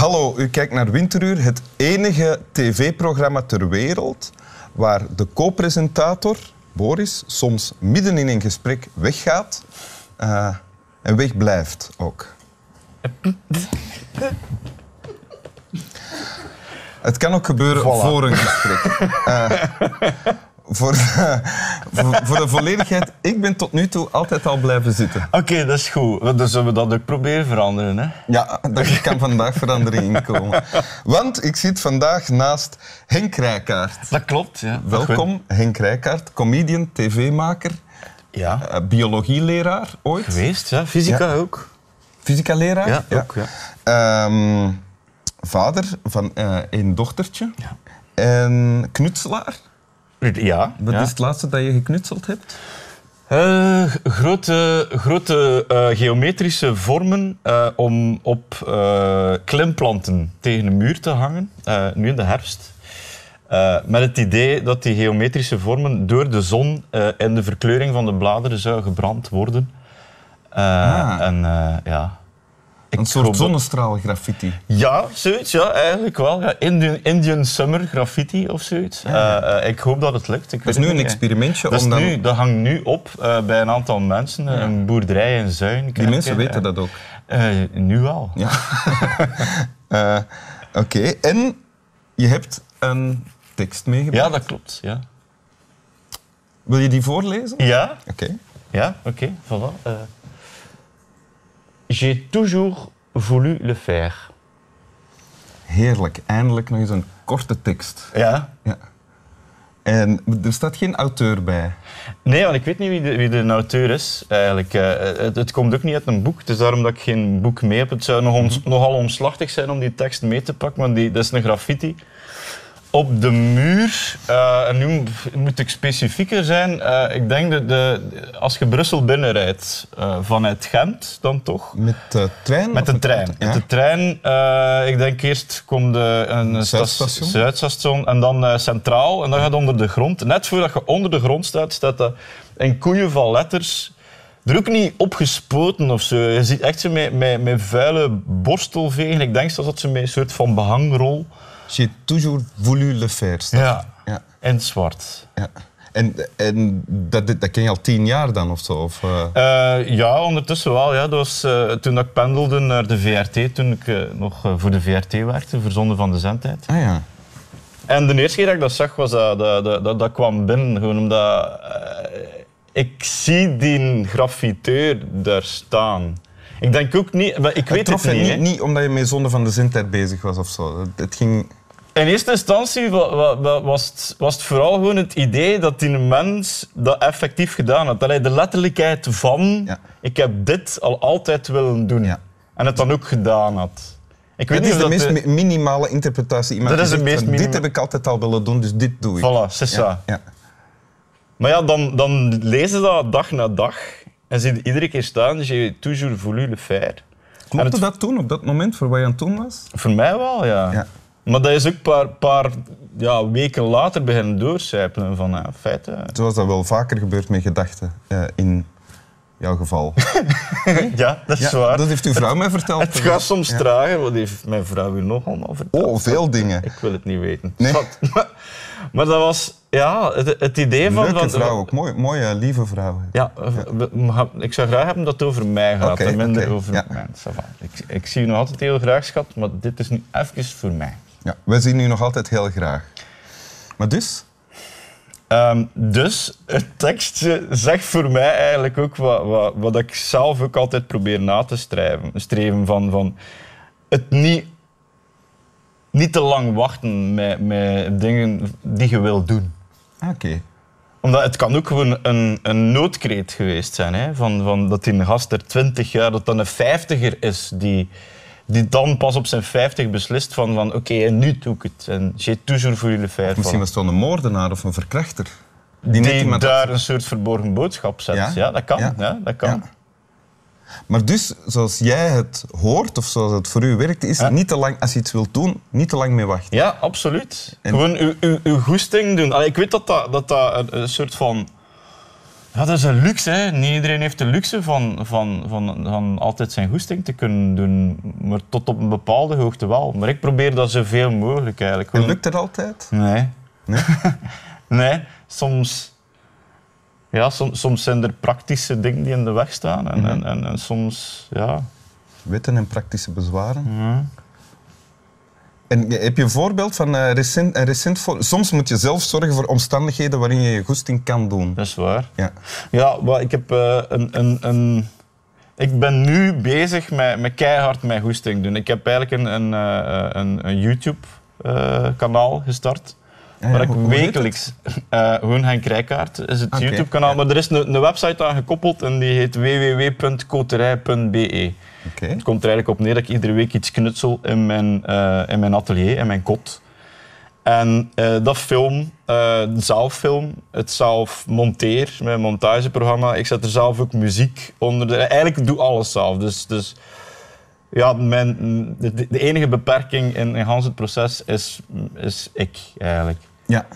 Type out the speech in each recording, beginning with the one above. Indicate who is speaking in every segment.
Speaker 1: Hallo, u kijkt naar Winteruur, het enige tv-programma ter wereld waar de co-presentator, Boris, soms midden in een gesprek weggaat uh, en wegblijft ook. Het kan ook gebeuren
Speaker 2: Voilà.
Speaker 1: voor een gesprek. Eh, voor, de, voor, voor de volledigheid, ik ben tot nu toe altijd al blijven zitten.
Speaker 2: Oké, dat is goed. Dan zullen we dat ook proberen veranderen. Hè?
Speaker 1: Ja, daar kan vandaag verandering in komen. Want ik zit vandaag naast Henk Rijkaard.
Speaker 2: Dat klopt, ja.
Speaker 1: Welkom, Henk Rijkaard, comedian, tv-maker,
Speaker 2: Ja,
Speaker 1: eh, biologieleraar ooit.
Speaker 2: geweest. Ja. Fysica
Speaker 1: Ja.
Speaker 2: ook.
Speaker 1: Fysica-leraar.
Speaker 2: Ja, ook. Ja.
Speaker 1: Ehm, vader van eh een dochtertje.
Speaker 2: Ja.
Speaker 1: En knutselaar.
Speaker 2: Ja.
Speaker 1: Wat
Speaker 2: ja.
Speaker 1: is het laatste dat je geknutseld hebt?
Speaker 2: Eh, grote grote eh, geometrische vormen eh, om op klimplanten tegen de muur te hangen, nu in de herfst. Met het idee dat die geometrische vormen door de zon en de verkleuring van de bladeren zou gebrand worden.
Speaker 1: Ah.
Speaker 2: En ja.
Speaker 1: Een soort zonnestraalgraffiti.
Speaker 2: Ja, zoiets. Ja, eigenlijk wel. Ja, Indian, Indian Summer Graffiti of zoiets. Eh, eh, ik hoop dat het lukt. Ik
Speaker 1: Dat is nu een experimentje
Speaker 2: Dat, is
Speaker 1: om dan...
Speaker 2: nu, dat hangt nu op eh, bij een aantal mensen. Een boerderij in Zuin.
Speaker 1: Die mensen weten dat ook.
Speaker 2: Nu al.
Speaker 1: Ja. Oké, en je hebt een tekst meegebracht.
Speaker 2: Ja, dat klopt. Ja,
Speaker 1: Wil je die voorlezen?
Speaker 2: ja,
Speaker 1: Oké.
Speaker 2: ja oké. voilà. J'ai toujours voulu le faire.
Speaker 1: Heerlijk. Eindelijk nog eens een korte tekst.
Speaker 2: Ja.
Speaker 1: Ja. En er staat geen auteur bij.
Speaker 2: Nee, want ik weet niet wie de, wie de auteur is. Eigenlijk. Eh, het, het komt ook niet uit een boek. Het is daarom dat ik geen boek mee heb. Het zou nog ons- nogal omslachtig zijn om die tekst mee te pakken, want die, dat is een graffiti. Op de muur, eh, en nu moet ik specifieker zijn, eh, ik denk dat de, als je Brussel binnenrijdt, eh, vanuit Gent dan toch,
Speaker 1: Met de trein?
Speaker 2: met de
Speaker 1: met
Speaker 2: trein.
Speaker 1: Ja?
Speaker 2: Met de trein, ik denk eerst komt de, een
Speaker 1: Zuidstation?
Speaker 2: sta- Zuidstation en dan centraal en dan gaat onder de grond. Net voordat je onder de grond staat, staat dat een koeien van letters. Er ook niet opgespoten of zo. Je ziet echt met, met, met vuile borstelvegen. Ik denk zelfs dat ze met een soort van behangrol.
Speaker 1: J'ai toujours voulu le faire.
Speaker 2: Ja.
Speaker 1: ja.
Speaker 2: Het zwart.
Speaker 1: ja. En, en dat, dat ken je al tien jaar dan of zo? Of, eh?
Speaker 2: Eh, ja, ondertussen wel. Ja. Dat was eh, toen ik pendelde naar de VRT, toen ik nog voor de VRT werkte, voor Zonde van de Zendtijd.
Speaker 1: Ah ja.
Speaker 2: En de eerste keer dat ik dat zag, was dat, dat, dat, dat, kwam binnen. Gewoon omdat ik zie die graffiteur daar staan. Ik denk ook niet... Ik weet het niet.
Speaker 1: niet, niet omdat je met Zonde van de Zendtijd bezig was of zo. Het ging...
Speaker 2: In eerste instantie wa- wa- wa- was het, was het vooral gewoon het idee dat die mens dat effectief gedaan had. Dat hij de letterlijkheid van...
Speaker 1: Ja.
Speaker 2: Ik heb dit al altijd willen doen.
Speaker 1: Ja.
Speaker 2: En het dan ook gedaan had. Ik weet niet
Speaker 1: is
Speaker 2: of
Speaker 1: de meest mi- minimale interpretatie. Iemand
Speaker 2: Dat is de meest
Speaker 1: Dit heb ik altijd al willen doen, dus dit doe ik.
Speaker 2: Voilà, c'est ça.
Speaker 1: Ja, ja.
Speaker 2: Maar ja, dan, dan lezen dat dag na dag. En zie je iedere keer staan, j'ai toujours voulu le faire.
Speaker 1: Klopte
Speaker 2: het-
Speaker 1: dat toen, op dat moment, voor wat je aan het doen was?
Speaker 2: Voor mij wel, ja.
Speaker 1: Ja.
Speaker 2: Maar dat is ook een paar, paar ja, weken later beginnen doorcijpelen. Van, ja, in feite,
Speaker 1: Zoals dat wel vaker gebeurt met gedachten, eh, in jouw geval.
Speaker 2: ja, dat is
Speaker 1: Ja,
Speaker 2: waar.
Speaker 1: dat heeft uw vrouw mij verteld.
Speaker 2: Het gaat soms trager, wat heeft mijn vrouw u nog allemaal verteld?
Speaker 1: Oh, veel dingen.
Speaker 2: Ik wil het niet weten.
Speaker 1: Nee.
Speaker 2: Maar, maar dat was ja, het, het idee van...
Speaker 1: Leuke vrouw ook. Mooi, mooie, lieve vrouw.
Speaker 2: Ja, ik zou graag hebben dat het over mij gaat en minder over
Speaker 1: ja.
Speaker 2: va. Ik, ik zie u nog altijd heel graag, schat, maar dit is nu even voor mij.
Speaker 1: Ja, wij zien u nog altijd heel graag. Maar dus?
Speaker 2: Ehm, dus het tekstje zegt voor mij eigenlijk ook wat, wat, wat ik zelf ook altijd probeer na te streven. streven van, van het niet, niet te lang wachten met, met dingen die je wilt doen.
Speaker 1: Ah, Oké.
Speaker 2: Omdat het kan ook gewoon een, een noodkreet geweest zijn. Hè? Van, van dat die gast er 20 jaar, dat dan een vijftiger is die, die dan pas op zijn 50 beslist van, van oké, en nu doe ik het. En j'ai toujours voulu le faire.
Speaker 1: Misschien was het wel een moordenaar of een verkrachter.
Speaker 2: die,
Speaker 1: iemand
Speaker 2: daar een soort verborgen boodschap zet.
Speaker 1: Ja?
Speaker 2: Ja, dat kan.
Speaker 1: Ja.
Speaker 2: Ja. dat kan.
Speaker 1: Ja. Maar dus, zoals jij het hoort, of zoals het voor u werkt, is
Speaker 2: Ja.
Speaker 1: niet te lang, als je iets wilt doen, niet te lang mee wachten.
Speaker 2: Ja, absoluut.
Speaker 1: En-
Speaker 2: Gewoon uw, uw, uw goesting doen. Allee, ik weet dat dat, dat, dat een, een soort van Ja, dat is een luxe. Hè. Niet iedereen heeft de luxe van, van, van, van altijd zijn goesting te kunnen doen. Maar tot op een bepaalde hoogte wel. Maar ik probeer dat zoveel mogelijk eigenlijk.
Speaker 1: En lukt het altijd?
Speaker 2: Nee.
Speaker 1: Nee?
Speaker 2: Nee, soms... Ja, soms, soms zijn er praktische dingen die in de weg staan. En, en, en, en soms, ja...
Speaker 1: Wetten en praktische bezwaren. En heb je een voorbeeld van eh, recent, een recent voor... Soms moet je zelf zorgen voor omstandigheden waarin je je goesting kan doen.
Speaker 2: Dat is waar.
Speaker 1: Ja.
Speaker 2: Ja, maar ik heb eh, een, een, een... Ik ben nu bezig met, met keihard mijn goesting doen. Ik heb eigenlijk een, een, eh, een, een YouTube-kanaal gestart.
Speaker 1: Ja,
Speaker 2: waar ik wekelijks... eh gewoon Henk Rijkaard is het YouTube-kanaal.
Speaker 1: ja.
Speaker 2: Maar er is een, een website aan gekoppeld en die heet www.koterij.be. Het komt er eigenlijk op neer dat ik iedere week iets knutsel in mijn, eh, in mijn atelier, in mijn kot. En eh, dat film, eh zelf film, het zelf monteer met een montageprogramma. Ik zet er zelf ook muziek onder. De, eigenlijk doe alles zelf. Dus, dus ja, mijn, de, de enige beperking in, in het proces is, is ik eigenlijk.
Speaker 1: Ja.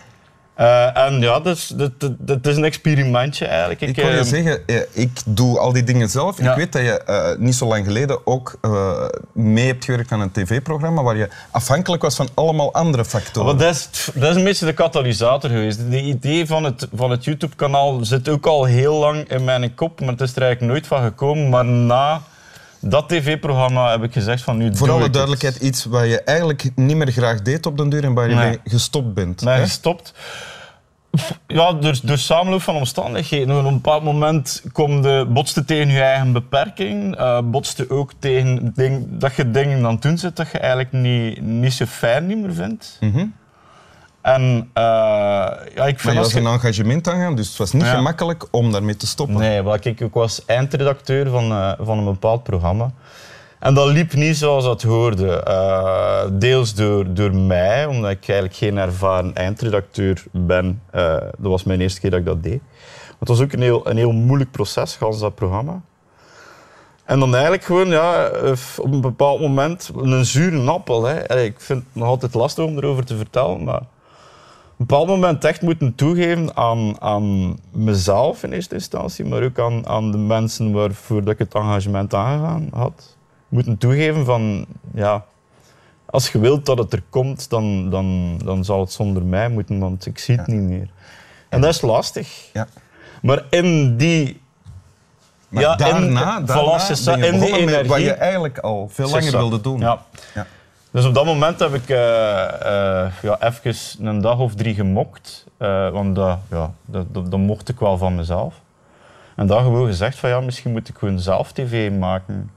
Speaker 2: Eh, en ja, dus, dat, dat, dat is een experimentje eigenlijk.
Speaker 1: Ik wil je
Speaker 2: eh,
Speaker 1: zeggen, ik doe al die dingen zelf.
Speaker 2: Ja.
Speaker 1: Ik weet dat je eh, niet zo lang geleden ook eh, mee hebt gewerkt aan een tv-programma waar je afhankelijk was van allemaal andere factoren.
Speaker 2: Dat, is, dat is een beetje de katalysator geweest. De idee van het, van het YouTube-kanaal zit ook al heel lang in mijn kop, maar het is er eigenlijk nooit van gekomen. Maar na dat tv-programma heb ik gezegd van nu
Speaker 1: Voor
Speaker 2: doe
Speaker 1: alle
Speaker 2: ik het.
Speaker 1: duidelijkheid, iets wat je eigenlijk niet meer graag deed op den duur en waar je
Speaker 2: Nee.
Speaker 1: mee gestopt bent.
Speaker 2: Nee,
Speaker 1: hè?
Speaker 2: gestopt. Ja, door, door samenloop van omstandigheden. Op een bepaald moment kom de, botste tegen je eigen beperking. eh botste ook tegen ding, dat je dingen aan het doen zit dat je eigenlijk niet, niet zo fijn niet meer vindt.
Speaker 1: Mhm.
Speaker 2: En eh, ja, ik
Speaker 1: Maar je was een engagement aangaan, dus het was niet
Speaker 2: Ja.
Speaker 1: gemakkelijk om daarmee te stoppen.
Speaker 2: Nee, want ik, ik was eindredacteur van, eh, van een bepaald programma. En dat liep niet zoals dat hoorde. Eh, deels door, door mij, omdat ik eigenlijk geen ervaren eindredacteur ben. Dat was mijn eerste keer dat ik dat deed. Maar het was ook een heel, een heel moeilijk proces, gans dat programma. En dan eigenlijk gewoon, ja, op een bepaald moment, een zure appel. Hè. Ik vind het nog altijd lastig om erover te vertellen, maar een bepaald moment echt moeten toegeven aan, aan mezelf in eerste instantie, maar ook aan, aan de mensen waarvoor dat ik het engagement aangegaan had. Moeten toegeven van, ja, als je wilt dat het er komt, dan, dan, dan zal het zonder mij moeten, want ik zie het niet meer. En dat is lastig.
Speaker 1: Ja.
Speaker 2: Maar in die...
Speaker 1: Maar
Speaker 2: ja,
Speaker 1: daarna,
Speaker 2: in,
Speaker 1: daarna
Speaker 2: voilà, in die
Speaker 1: met wat
Speaker 2: energie.
Speaker 1: je eigenlijk al veel langer wilde doen.
Speaker 2: Ja.
Speaker 1: Ja.
Speaker 2: Dus op dat moment heb ik eh, eh, ja, even een dag of drie gemokt. eh, want dat, ja, dat, dat, dat mocht ik wel van mezelf. En dan gewoon gezegd van ja, misschien moet ik gewoon zelf tv maken.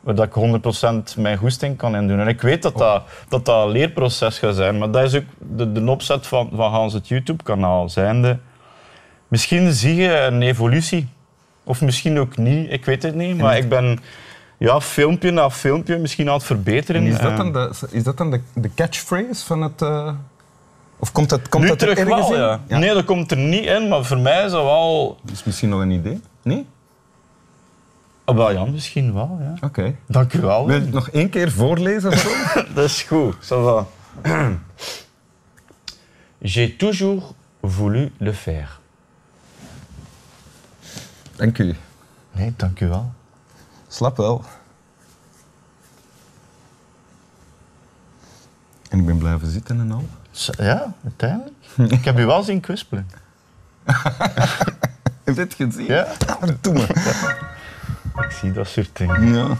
Speaker 2: Waar dat ik 100% mijn goesting kan in doen. En ik weet dat dat, dat, dat een leerproces gaat zijn. Maar dat is ook de, de opzet van, van Hans het YouTube-kanaal. Zijnde, misschien zie je een evolutie. Of misschien ook niet, ik weet het niet. Maar ik ben ja, filmpje na filmpje misschien aan het verbeteren.
Speaker 1: En is dat
Speaker 2: Eh,
Speaker 1: dan de, is dat dan de, de catchphrase van het... eh, of komt dat, komt
Speaker 2: nu
Speaker 1: dat er
Speaker 2: terug
Speaker 1: ergens
Speaker 2: wel,
Speaker 1: in?
Speaker 2: ja. Nee, dat komt er niet in, maar voor mij is dat wel...
Speaker 1: Dat is misschien nog een idee. Nee?
Speaker 2: Ah, wel ja, misschien wel, ja.
Speaker 1: Oké.
Speaker 2: Dank u wel.
Speaker 1: Wil je het nog één keer voorlezen? of zo?
Speaker 2: Dat is goed, ça va. J'ai toujours voulu le faire.
Speaker 1: Dank u.
Speaker 2: Nee, dank u wel.
Speaker 1: Slap wel. En ik ben blijven zitten en al.
Speaker 2: Ja, uiteindelijk. ik heb u wel zien kwispelen.
Speaker 1: Heb je het gezien?
Speaker 2: Ja,
Speaker 1: Ah, doe maar.
Speaker 2: ik zie dat soort dingen.
Speaker 1: Ja.